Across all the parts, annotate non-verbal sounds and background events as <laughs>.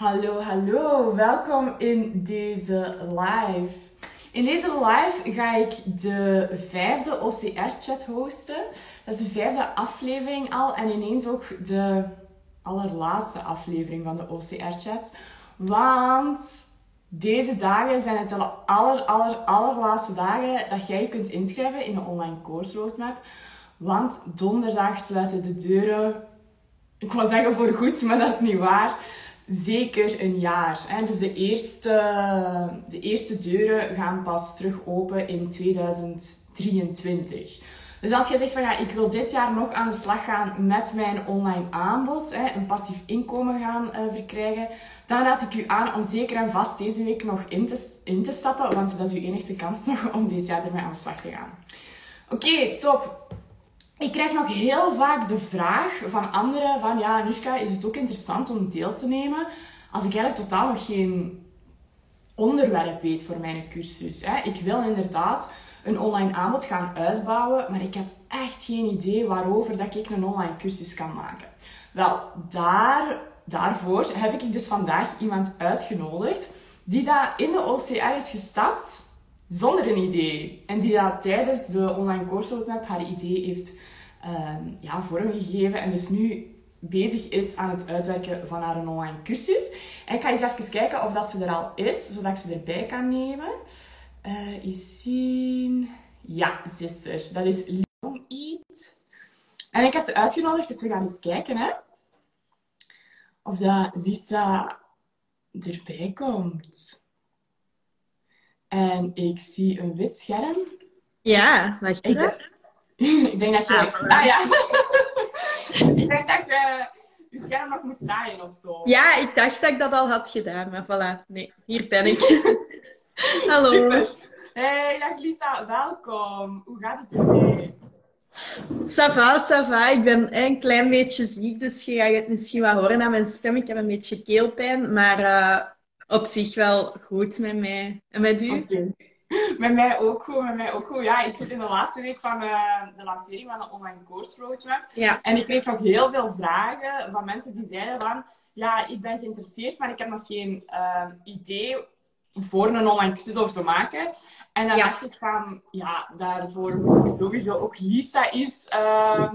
Hallo, hallo. Welkom in deze live. In deze live ga ik de vijfde OCR-chat hosten. Dat is de vijfde aflevering al en ineens ook de allerlaatste aflevering van de OCR-chat. Want deze dagen zijn het de aller, aller, allerlaatste dagen dat jij kunt inschrijven in de online course roadmap. Want donderdag sluiten de deuren, ik wou zeggen voor goed, maar dat is niet waar zeker een jaar. Dus de eerste, de eerste deuren gaan pas terug open in 2023. Dus als je zegt van ja, ik wil dit jaar nog aan de slag gaan met mijn online aanbod, een passief inkomen gaan uh, verkrijgen, dan raad ik u aan om zeker en vast deze week nog in te, in te stappen, want dat is uw enigste kans <laughs> nog om deze jaar ermee aan de slag te gaan. Oké, top. Ik krijg nog heel vaak de vraag van anderen van ja, Anushka, is het ook interessant om deel te nemen als ik eigenlijk totaal nog geen onderwerp weet voor mijn cursus. Hè? Ik wil inderdaad een online aanbod gaan uitbouwen, maar ik heb echt geen idee waarover dat ik een online cursus kan maken. Wel, daar, daarvoor heb ik dus vandaag iemand uitgenodigd die daar in de OCR is gestapt zonder een idee. En die dat tijdens de online course roadmap haar idee heeft uh, ja, vormgegeven. En dus nu bezig is aan het uitwerken van haar online cursus. En ik ga eens even kijken of dat ze er al is, zodat ik ze erbij kan nemen. Uh, eens zien. Ja, zuster. Dat is Long Eat. En ik heb ze uitgenodigd, dus we gaan eens kijken hè, of dat Lisa erbij komt. En ik zie een wit scherm. Ja, wacht even. <laughs> ik denk dat je... Ah, ah ja. <laughs> ik denk dat je je scherm nog moest draaien of zo. Ja, ik dacht dat ik dat al had gedaan, maar voilà. Nee, hier ben ik. <laughs> Hallo. Super. Hey, dag Lisa, welkom. Hoe gaat het ermee? Ça va, ça va. Ik ben een klein beetje ziek, dus je gaat het misschien wel horen aan mijn stem. Ik heb een beetje keelpijn, maar uh, op zich wel goed met mij. En met u? Okay. Met mij ook goed, met mij ook goed. Ja, ik zit in de laatste week van uh, de lancering van de online course roadmap. Ja. En ik kreeg nog heel veel vragen van mensen die zeiden van... Ja, ik ben geïnteresseerd, maar ik heb nog geen uh, idee voor een online cursus over te maken. En dan dacht ik van... Ja, daarvoor moet ik sowieso ook Lisa eens uh,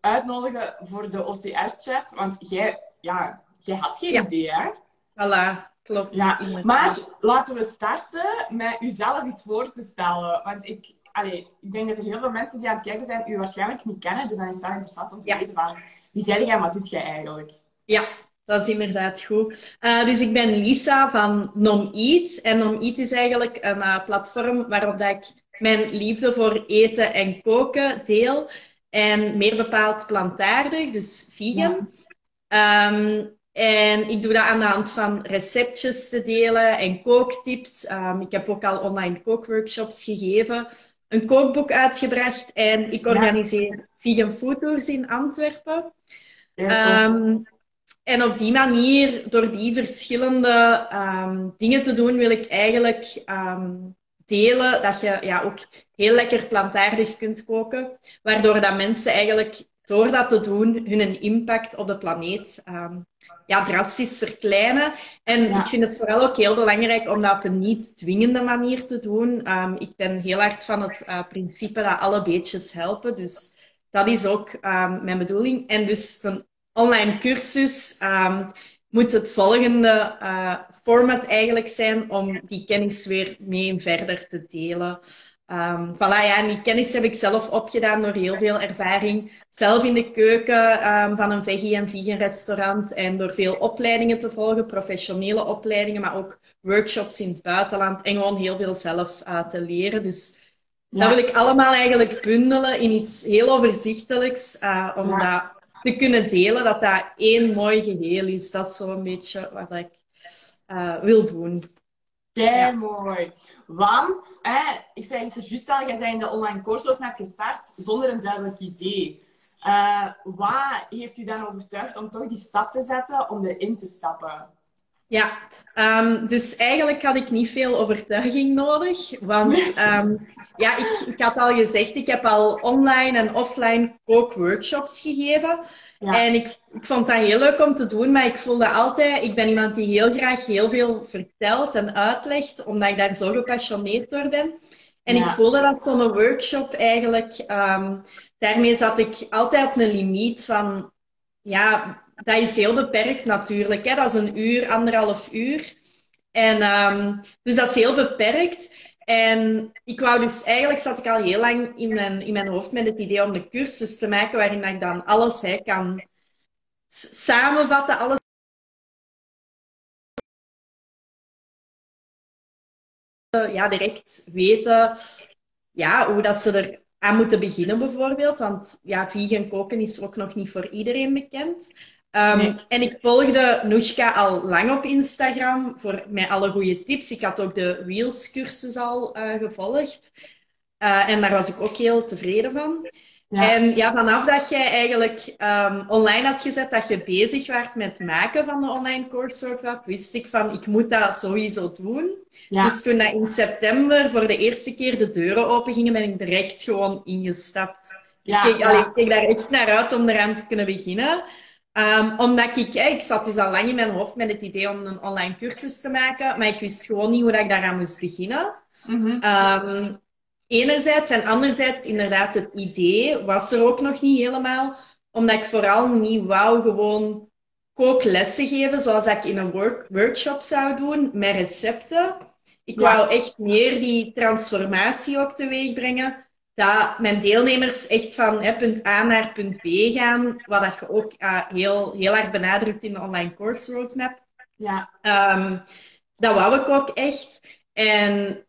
uitnodigen voor de OCR-chat. Want jij, ja, jij had geen idee, hè? Voilà. Klopt. Ja, maar laten we starten met uzelf eens voor te stellen. Want ik, allee, ik denk dat er heel veel mensen die aan het kijken zijn, u waarschijnlijk niet kennen. Dus dan is het wel interessant om te weten van, wie zeg jij en wat doe jij eigenlijk? Ja, dat is inderdaad goed. Uh, dus ik ben Lisa van Nom Eat. En Nom Eat is eigenlijk een uh, platform waarop dat ik mijn liefde voor eten en koken deel. En meer bepaald plantaardig, dus vegan. Ja. Um, en ik doe dat aan de hand van receptjes te delen en kooktips. Um, ik heb ook al online kookworkshops gegeven, een kookboek uitgebracht en ik organiseer ja. vegan food tours in Antwerpen. Ja, um, en op die manier, door die verschillende um, dingen te doen, wil ik eigenlijk delen dat je ja, ook heel lekker plantaardig kunt koken. Waardoor dat mensen eigenlijk door dat te doen, hun impact op de planeet um, ja, drastisch verkleinen. En ik vind het vooral ook heel belangrijk om dat op een niet dwingende manier te doen. Um, ik ben heel hard van het uh, principe dat alle beetjes helpen. Dus dat is ook um, mijn bedoeling. En dus een online cursus moet het volgende uh, format eigenlijk zijn om die kennis weer mee verder te delen. Um, voilà, ja, en die kennis heb ik zelf opgedaan door heel veel ervaring. Zelf in de keuken um, van een veggie- en vegan restaurant. En door veel opleidingen te volgen, professionele opleidingen, maar ook workshops in het buitenland. En gewoon heel veel zelf uh, te leren. Dus ja. dat wil ik allemaal eigenlijk bundelen in iets heel overzichtelijks. Uh, om ja. dat te kunnen delen, dat dat één mooi geheel is. Dat is zo'n beetje wat ik uh, wil doen. Kei mooi. Want, hè, ik zei het er juist al, jij in de online course roadmap gestart zonder een duidelijk idee. Uh, wat heeft u dan overtuigd om toch die stap te zetten om erin te stappen? Ja, um, dus eigenlijk had ik niet veel overtuiging nodig. Want um, ja, ik, ik had al gezegd, ik heb al online en offline kookworkshops gegeven. Ja. En ik, ik vond dat heel leuk om te doen, maar ik voelde altijd, ik ben iemand die heel graag heel veel vertelt en uitlegt, omdat ik daar zo gepassioneerd door ben. En ik voelde dat zo'n workshop eigenlijk, um, daarmee zat ik altijd op een limiet van, ja, dat is heel beperkt natuurlijk. Hè? Dat is een uur, anderhalf uur. En um, dus dat is heel beperkt. En ik wou dus, eigenlijk zat ik al heel lang in mijn, in mijn hoofd met het idee om de cursus te maken waarin ik dan alles hè, kan samenvatten, alles ja, direct weten ja, hoe dat ze er aan moeten beginnen bijvoorbeeld. Want ja, vegan koken is ook nog niet voor iedereen bekend. Um, En ik volgde Noeshka al lang op Instagram voor mij alle goede tips. Ik had ook de Reels cursus al uh, gevolgd. Uh, en daar was ik ook heel tevreden van. Ja. En ja, vanaf dat jij eigenlijk um, online had gezet dat je bezig werd met het maken van de online coursework, wist ik van ik moet dat sowieso doen. Ja. Dus toen dat in september voor de eerste keer de deuren open gingen, ben ik direct gewoon ingestapt. Ja, ik, keek, allee, ik keek daar echt naar uit om eraan te kunnen beginnen. Um, omdat ik, ik zat dus al lang in mijn hoofd met het idee om een online cursus te maken, maar ik wist gewoon niet hoe dat ik daaraan moest beginnen. Mm -hmm. enerzijds en anderzijds, inderdaad, het idee was er ook nog niet helemaal, omdat ik vooral niet wou gewoon kooklessen geven zoals ik in een work workshop zou doen met recepten. Ik wou echt meer die transformatie ook teweeg brengen dat mijn deelnemers echt van hè, punt A naar punt B gaan, wat dat je ook uh, heel, heel erg benadrukt in de online course roadmap. Ja. Um, dat wou ik ook echt. En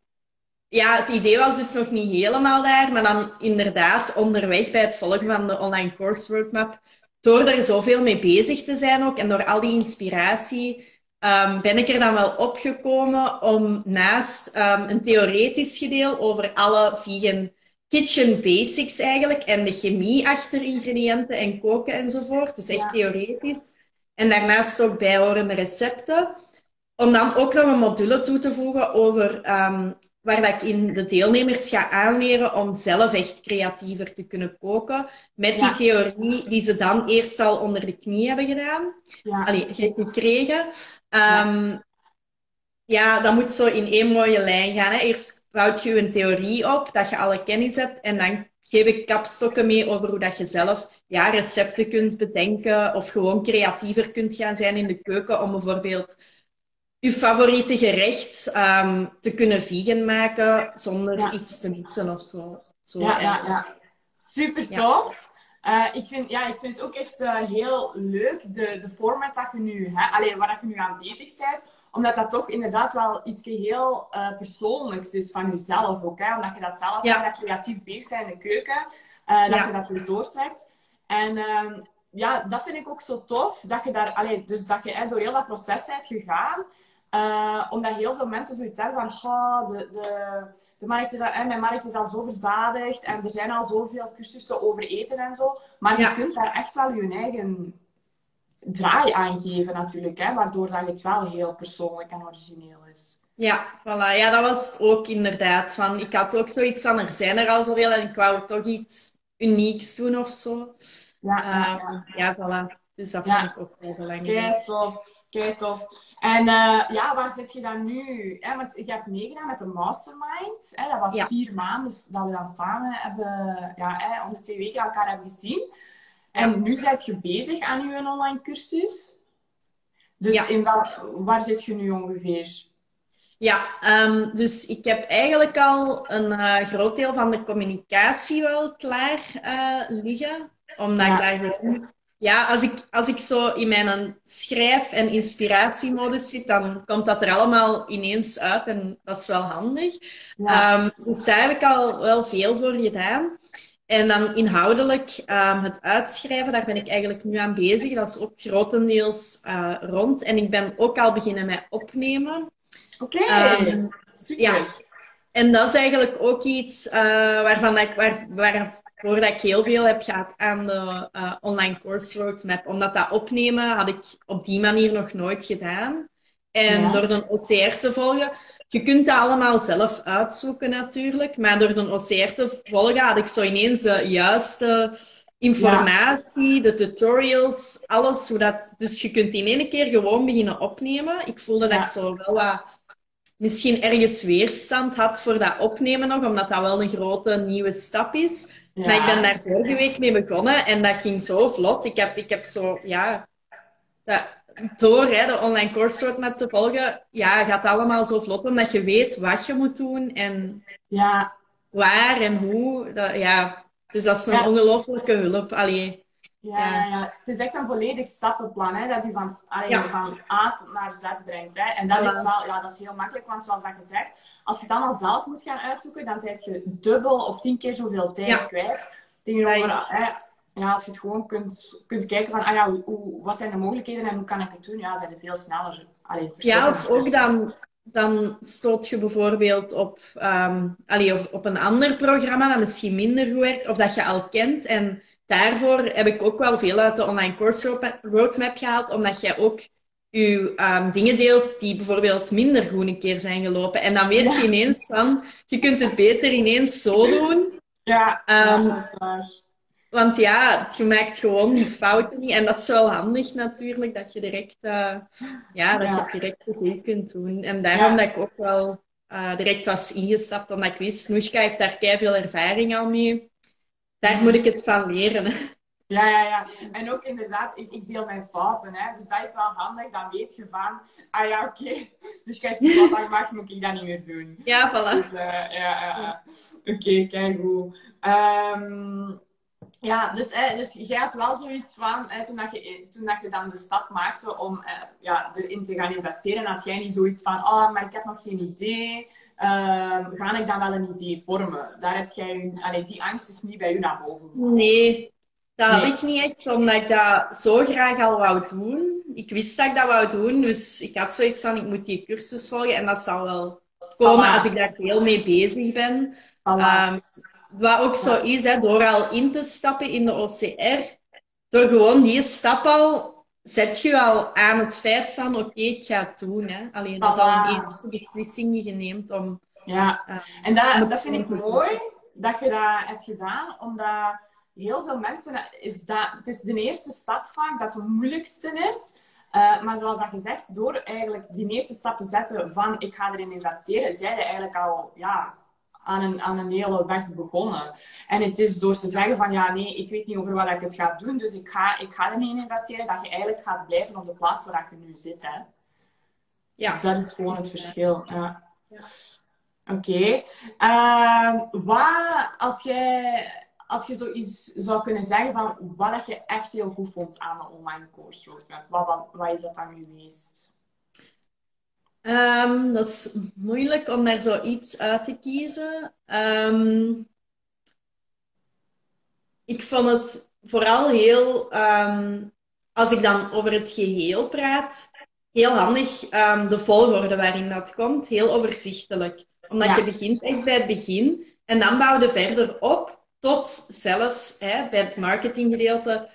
ja, het idee was dus nog niet helemaal daar, maar dan inderdaad onderweg bij het volgen van de online course roadmap, door er zoveel mee bezig te zijn ook en door al die inspiratie, um, ben ik er dan wel opgekomen om naast um, een theoretisch gedeel over alle vegan kitchen basics eigenlijk en de chemie achter ingrediënten en koken enzovoort. Dus echt theoretisch. En daarnaast ook bijhorende recepten. Om dan ook nog een module toe te voegen over um, waar dat ik in de deelnemers ga aanleren om zelf echt creatiever te kunnen koken. Met die theorie die ze dan eerst al onder de knie hebben gedaan. Ja. Allee, gekregen. Um, ja, dat moet zo in één mooie lijn gaan. Hè. Eerst bouwt je een theorie op, dat je alle kennis hebt. En dan geef ik kapstokken mee over hoe dat je zelf ja, recepten kunt bedenken. Of gewoon creatiever kunt gaan zijn in de keuken. Om bijvoorbeeld je favoriete gerecht um, te kunnen vegan maken zonder iets te missen of zo. zo ja, ja, ja, super tof. Uh, ik, vind, ja, ik vind het ook echt uh, heel leuk, de, de format dat je nu hebt, alleen waar dat je nu aan bezig bent omdat dat toch inderdaad wel iets heel uh, persoonlijks is van jezelf ook. Hè? Omdat je dat zelf ja. creatief bezig bent in de keuken. Uh, dat je dat dus doortrekt. En uh, ja, dat vind ik ook zo tof. Dat je daar, allee, dus dat je hè, door heel dat proces bent gegaan. Uh, omdat heel veel mensen zoiets zeggen van, oh, de, de, de markt is al, hè, mijn markt is al zo verzadigd en er zijn al zoveel cursussen over eten en zo. Maar je kunt daar echt wel je eigen draai aangeven natuurlijk, hè, waardoor dat het wel heel persoonlijk en origineel is. Ja, voilà. Ja, dat was het ook inderdaad. Van, ik had ook zoiets van, er zijn er al zoveel en ik wou toch iets unieks doen of zo. Ja, uh, ja, voilà. Dus dat vind ik ook heel belangrijk. Kijk, tof. Kijk, tof. En uh, ja, waar zit je dan nu? Want je hebt meegedaan met de mastermind. Hè? Dat was vier maanden dat we dan samen hebben, ja, hè, onder twee weken elkaar hebben gezien. En nu zit je bezig aan je online cursus. Dus in waar zit je nu ongeveer? Ja, um, dus ik heb eigenlijk al een uh, groot deel van de communicatie wel klaar uh, liggen. Omdat ja. ik gewoon... Ja, als ik, als ik zo in mijn schrijf- en inspiratiemodus zit, dan komt dat er allemaal ineens uit en dat is wel handig. Ja. Um, dus daar heb ik al wel veel voor gedaan. En dan inhoudelijk um, het uitschrijven, daar ben ik eigenlijk nu aan bezig. Dat is ook grotendeels uh, rond. En ik ben ook al beginnen met opnemen. Oké, okay. um, Ja. En dat is eigenlijk ook iets uh, waarvan ik, waar, waarvoor dat ik heel veel heb gehad aan de uh, online course roadmap. Omdat dat opnemen had ik op die manier nog nooit gedaan. En door een OCR te volgen, je kunt dat allemaal zelf uitzoeken natuurlijk, maar door een OCR te volgen had ik zo ineens de juiste informatie, de tutorials, alles. Zodat, dus je kunt in één keer gewoon beginnen opnemen. Ik voelde dat ik zo wel wat misschien ergens weerstand had voor dat opnemen nog, omdat dat wel een grote nieuwe stap is. Maar ik ben daar vorige week mee begonnen en dat ging zo vlot. Ik heb, ik heb zo, ja, dat, door hè, de online course met te volgen, ja, gaat allemaal zo vlot, omdat je weet wat je moet doen en ja. waar en hoe. Dat, ja. Dus dat is een ongelofelijke hulp. Allee. Ja, ja. ja, het is echt een volledig stappenplan, hè, dat je van, allee, van A naar Z brengt. Hè. En dat is wel, ja, dat is heel makkelijk, want zoals dat gezegd, als je het allemaal zelf moet gaan uitzoeken, dan zet je dubbel of tien keer zoveel tijd kwijt. Tegenover, hè, ja, als je het gewoon kunt, kunt kijken van, ah ja, hoe, wat zijn de mogelijkheden en hoe kan ik het doen, ja, zijn er veel sneller. Allee, ja, of ook dan, dan stoot je bijvoorbeeld op, um, allee, of op een ander programma dat misschien minder goed werkt, of dat je al kent en daarvoor heb ik ook wel veel uit de online course roadmap gehaald, omdat jij ook je um, dingen deelt die bijvoorbeeld minder goed een keer zijn gelopen. En dan weet je ineens van, je kunt het beter ineens zo doen. Ja, um, dat is waar. Want ja, je maakt gewoon die fouten niet. En dat is wel handig natuurlijk, dat je direct, uh, ja, dat ja. je direct goed kunt doen. En daarom dat ik ook wel uh, direct was ingestapt, omdat ik wist, Noeska heeft daar kei veel ervaring al mee daar moet ik het van leren. <laughs> Ja, ja, ja. En ook inderdaad, ik, ik, deel mijn fouten. Hè. Dus dat is wel handig. Dan weet je van, ah ja, oké. <laughs> Dus je hebt die fout gemaakt, moet ik dat niet meer doen. Ja, voilà. Dus, uh, ja, ja. Oké, okay, kijk hoe. Um, ja, dus, hè, dus je had wel zoiets van, hè, toen, dat je, toen dat je dan de stap maakte om eh, ja, erin te gaan investeren, had jij niet zoiets van, oh, maar ik heb nog geen idee. Uh, ga ik dan wel een idee vormen? Daar heb jij, allee, die angst is niet bij u naar boven gekomen. Nee, dat had ik niet echt, omdat ik dat zo graag al wou doen. Ik wist dat ik dat wou doen, dus ik had zoiets van, ik moet die cursus volgen en dat zal wel komen als ik daar veel mee bezig ben. Um, wat ook zo is, hè, door al in te stappen in de OCR, door gewoon die stap al zet je al aan het feit van, oké, ik ga het doen. Hè. Alleen, dat is al een eerste beslissing die je neemt om... Ja, uh, en dat, dat vind ik mooi, dat je dat hebt gedaan, omdat heel veel mensen... Is dat, het is de eerste stap vaak dat de moeilijkste is. Uh, maar zoals dat gezegd, door eigenlijk die eerste stap te zetten van ik ga erin investeren, zij je eigenlijk al ja, aan een, aan een hele weg begonnen. En het is door te zeggen van ja, nee, ik weet niet over wat ik het ga doen, dus ik ga, ik ga er niet in investeren, dat je eigenlijk gaat blijven op de plaats waar je nu zit. Hè. Ja. Dat is gewoon het verschil. Ja. Oké. Okay. Uh, wat, als jij als je zoiets zou kunnen zeggen van wat dat je echt heel goed vond aan de online course roadmap, wat, wat, wat is dat dan geweest? Um, dat is moeilijk om daar zoiets uit te kiezen. Um, ik vond het vooral heel, um, als ik dan over het geheel praat, heel handig de volgorde waarin dat komt. Heel overzichtelijk. Omdat je begint echt bij het begin en dan bouw je verder op tot zelfs hè, bij het marketinggedeelte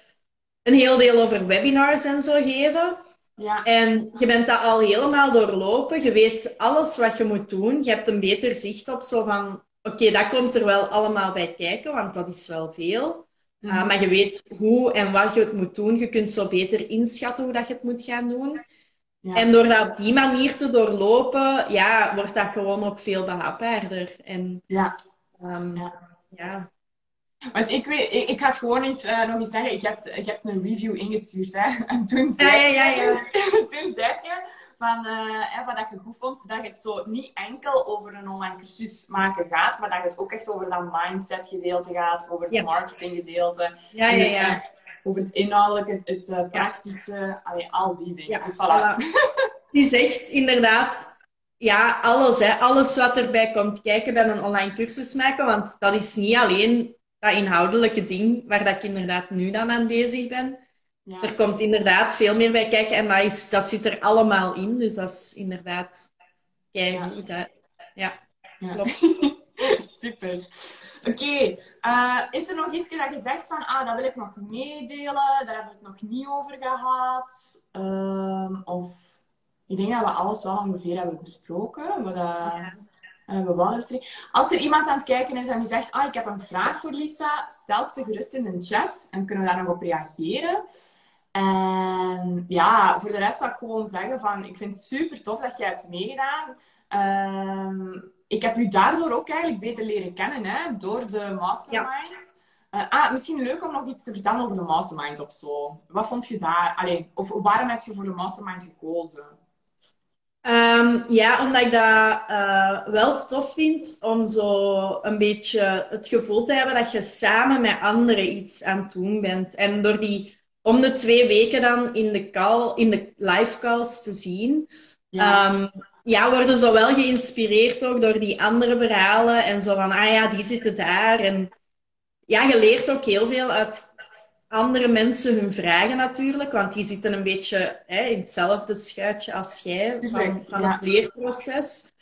een heel deel over webinars en zo geven. Ja. En je bent dat al helemaal doorlopen. Je weet alles wat je moet doen. Je hebt een beter zicht op zo van... Oké, dat komt er wel allemaal bij kijken, want dat is wel veel. Mm maar je weet hoe en wat je het moet doen. Je kunt zo beter inschatten hoe dat je het moet gaan doen. Ja. En door dat op die manier te doorlopen, ja, wordt dat gewoon ook veel behapbaarder. En, ja. Um, ja. ja. Want ik weet, ik, ik ga het gewoon eens uh, nog eens zeggen. Ik heb, ik heb een review ingestuurd. Hè? <laughs> En toen zei, ja, ja, ja, <laughs> toen zei je van, uh, wat je goed vond, dat het zo niet enkel over een online cursus maken gaat, maar dat het ook echt over dat mindset gedeelte gaat, over het marketing gedeelte. Ja, ja, dus, ja. Over het inhoudelijke, het uh, praktische, allee, al die dingen. dus voilà. Die zegt inderdaad, ja, alles, hè, alles wat erbij komt kijken bij een online cursus maken, want dat is niet alleen dat inhoudelijke ding waar dat ik inderdaad nu dan aan bezig ben. Ja. Er komt inderdaad veel meer bij kijken en dat, is, dat zit er allemaal in. Dus dat is inderdaad ja. ja. klopt. <laughs> Super. Oké, eh, is er nog iets dat je zegt van, ah, dat wil ik nog meedelen, daar hebben we het nog niet over gehad? Uh, of ik denk dat we alles wel ongeveer hebben besproken. Maar, we wel Als er iemand aan het kijken is en die zegt, ah, ik heb een vraag voor Lisa, stelt ze gerust in de chat en kunnen we daar nog op reageren. En ja, voor de rest zou ik gewoon zeggen van, ik vind het super tof dat jij hebt meegedaan. Ehm, ik heb u daardoor ook eigenlijk beter leren kennen, hè, door de mastermind. Uh, ah, misschien leuk om nog iets te vertellen over de mastermind of zo. Wat vond je daar? Allee, of waarom heb je voor de mastermind gekozen? Um, ja, omdat ik dat uh, wel tof vind om zo een beetje het gevoel te hebben dat je samen met anderen iets aan het doen bent. En door die om de twee weken dan in de, call, in de live calls te zien, ja. Um, ja, worden zo wel geïnspireerd ook door die andere verhalen. En zo van, ah ja, die zitten daar. En ja, je leert ook heel veel uit andere mensen hun vragen natuurlijk, want die zitten een beetje hè, in hetzelfde schuitje als jij van, van het leerproces.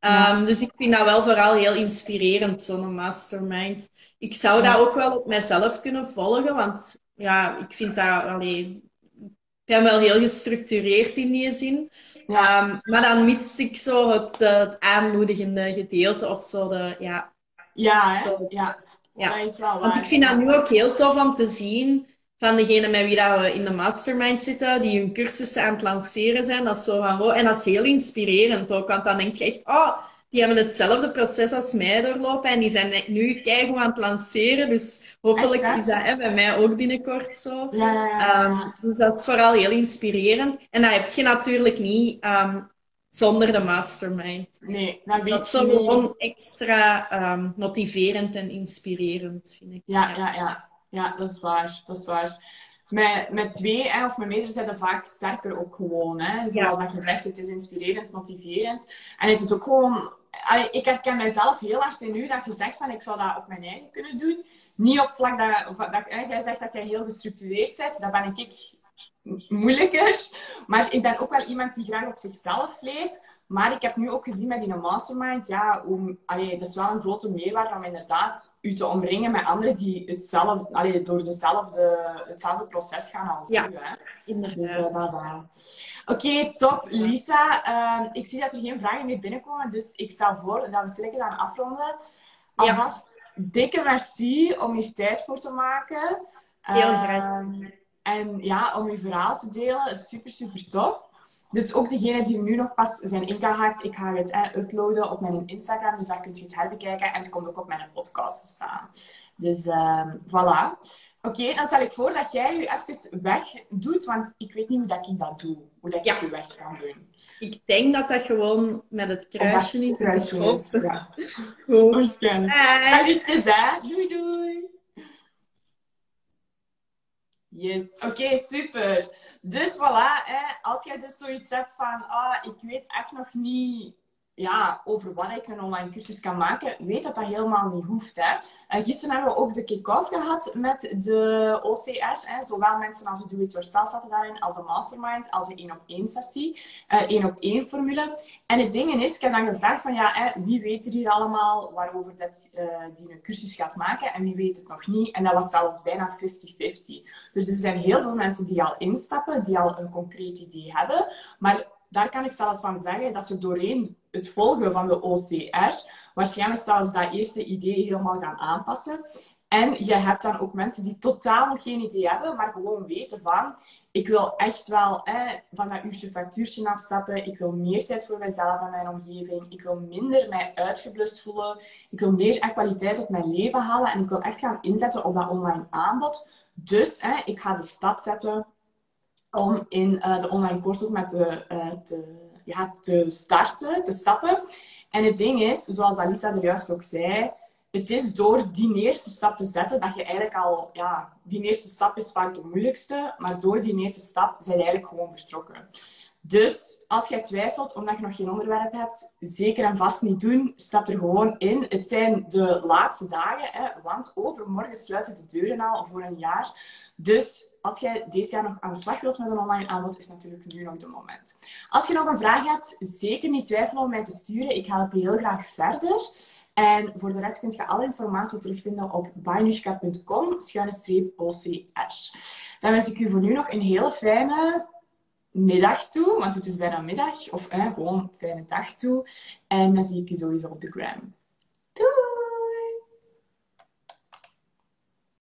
Um, dus ik vind dat wel vooral heel inspirerend, zo'n mastermind. Ik zou dat ook wel op mijzelf kunnen volgen, want ja, ik vind dat, allee, ik ben wel heel gestructureerd in die zin. Um, maar dan mist ik zo het, het aanmoedigende gedeelte of zo. De, ja, ja, zo, ja. Ja. Dat is wel waar. Want ik vind dat nu ook heel tof om te zien van degene met wie dat we in de mastermind zitten, die hun cursussen aan het lanceren zijn. Dat is zo van, wow. En dat is heel inspirerend ook, want dan denk je echt, oh, die hebben hetzelfde proces als mij doorlopen en die zijn nu keihard aan het lanceren. Dus hopelijk is dat hè, bij mij ook binnenkort zo. Ja, ja, ja. Um, dus dat is vooral heel inspirerend. En dat heb je natuurlijk niet um, zonder de mastermind. Nee, dat, dus dat is zo gewoon extra um, motiverend en inspirerend, vind ik. Ja, ja, ja. Ja, dat is waar. Dat is waar. Met, met twee hè, of met meerdere zijn vaak sterker ook gewoon. Hè. Zoals dat gezegd, het is inspirerend, motiverend. En het is ook gewoon ik herken mijzelf heel hard in u dat je zegt van ik zou dat op mijn eigen kunnen doen. Niet op vlak dat, dat jij zegt dat jij heel gestructureerd bent. Dat ben ik moeilijker. Maar ik ben ook wel iemand die graag op zichzelf leert. Maar ik heb nu ook gezien met die mastermind, ja, hoe, allee, het is wel een grote meerwaarde om inderdaad u te omringen met anderen die hetzelfde, allee, door dezelfde, hetzelfde proces gaan als ja, u. Hè. inderdaad. Dus, Oké, top. Lisa, uh, ik zie dat er geen vragen meer binnenkomen, dus ik stel voor dat we stilletjes gaan afronden. Alvast ja. dikke merci om hier tijd voor te maken. Heel graag. Uh, en ja, om je verhaal te delen. Super, super tof. Dus ook degenen die nu nog pas zijn ingehaakt, ik ga het eh, uploaden op mijn Instagram, dus daar kunt je het herbekijken. En het komt ook op mijn podcast te staan. Dus uh, voilà. Oké, dan stel ik voor dat jij je even weg doet, want ik weet niet hoe dat ik dat doe. Hoe dat ik je weg kan doen. Ik denk dat dat gewoon met het kruisje is. Kruisje is, ja. <laughs> Goed. Waarschijnlijk. Hè. Doei, doei. Yes, oké, super. Dus voilà, hè, als jij dus zoiets hebt van, ah, ik weet echt nog niet ja, over wat ik een online cursus kan maken, weet dat dat helemaal niet hoeft. Hè. Gisteren hebben we ook de kick-off gehad met de OCR. Hè. Zowel mensen als de do-it-yourself zaten daarin, als de mastermind, als de één-op-één sessie, uh, één-op-één formule. En het ding is, ik heb dan gevraagd van, ja, hè, wie weet er hier allemaal waarover uh, die een cursus gaat maken en wie weet het nog niet. En dat was zelfs bijna 50-50. Dus er zijn heel veel mensen die al instappen, die al een concreet idee hebben, maar daar kan ik zelfs van zeggen dat ze doorheen het volgen van de OCR waarschijnlijk zelfs dat eerste idee helemaal gaan aanpassen. En je hebt dan ook mensen die totaal geen idee hebben, maar gewoon weten van, ik wil echt wel van dat uurtje factuurtje afstappen. Ik wil meer tijd voor mezelf en mijn omgeving. Ik wil minder mij uitgeblust voelen. Ik wil meer kwaliteit op mijn leven halen. En ik wil echt gaan inzetten op dat online aanbod. Dus ik ga de stap zetten om in uh, de online course ook de, uh, te, ja, te starten, te stappen. En het ding is, zoals Alisa er juist ook zei, het is door die eerste stap te zetten dat je eigenlijk al, ja, die eerste stap is vaak de moeilijkste, maar door die eerste stap zijn je eigenlijk gewoon vertrokken. Dus als jij twijfelt omdat je nog geen onderwerp hebt, zeker en vast niet doen. Stap er gewoon in. Het zijn de laatste dagen, hè, want overmorgen sluiten de deuren al voor een jaar. Dus als jij deze jaar nog aan de slag wilt met een online aanbod, is natuurlijk nu nog de moment. Als je nog een vraag hebt, zeker niet twijfelen om mij te sturen. Ik help je heel graag verder. En voor de rest kun je alle informatie terugvinden op bainushka.com-ocr. Dan wens ik u voor nu nog een hele fijne middag toe, want het is bijna middag. Of gewoon fijne dag toe. En dan zie ik je sowieso op de gram.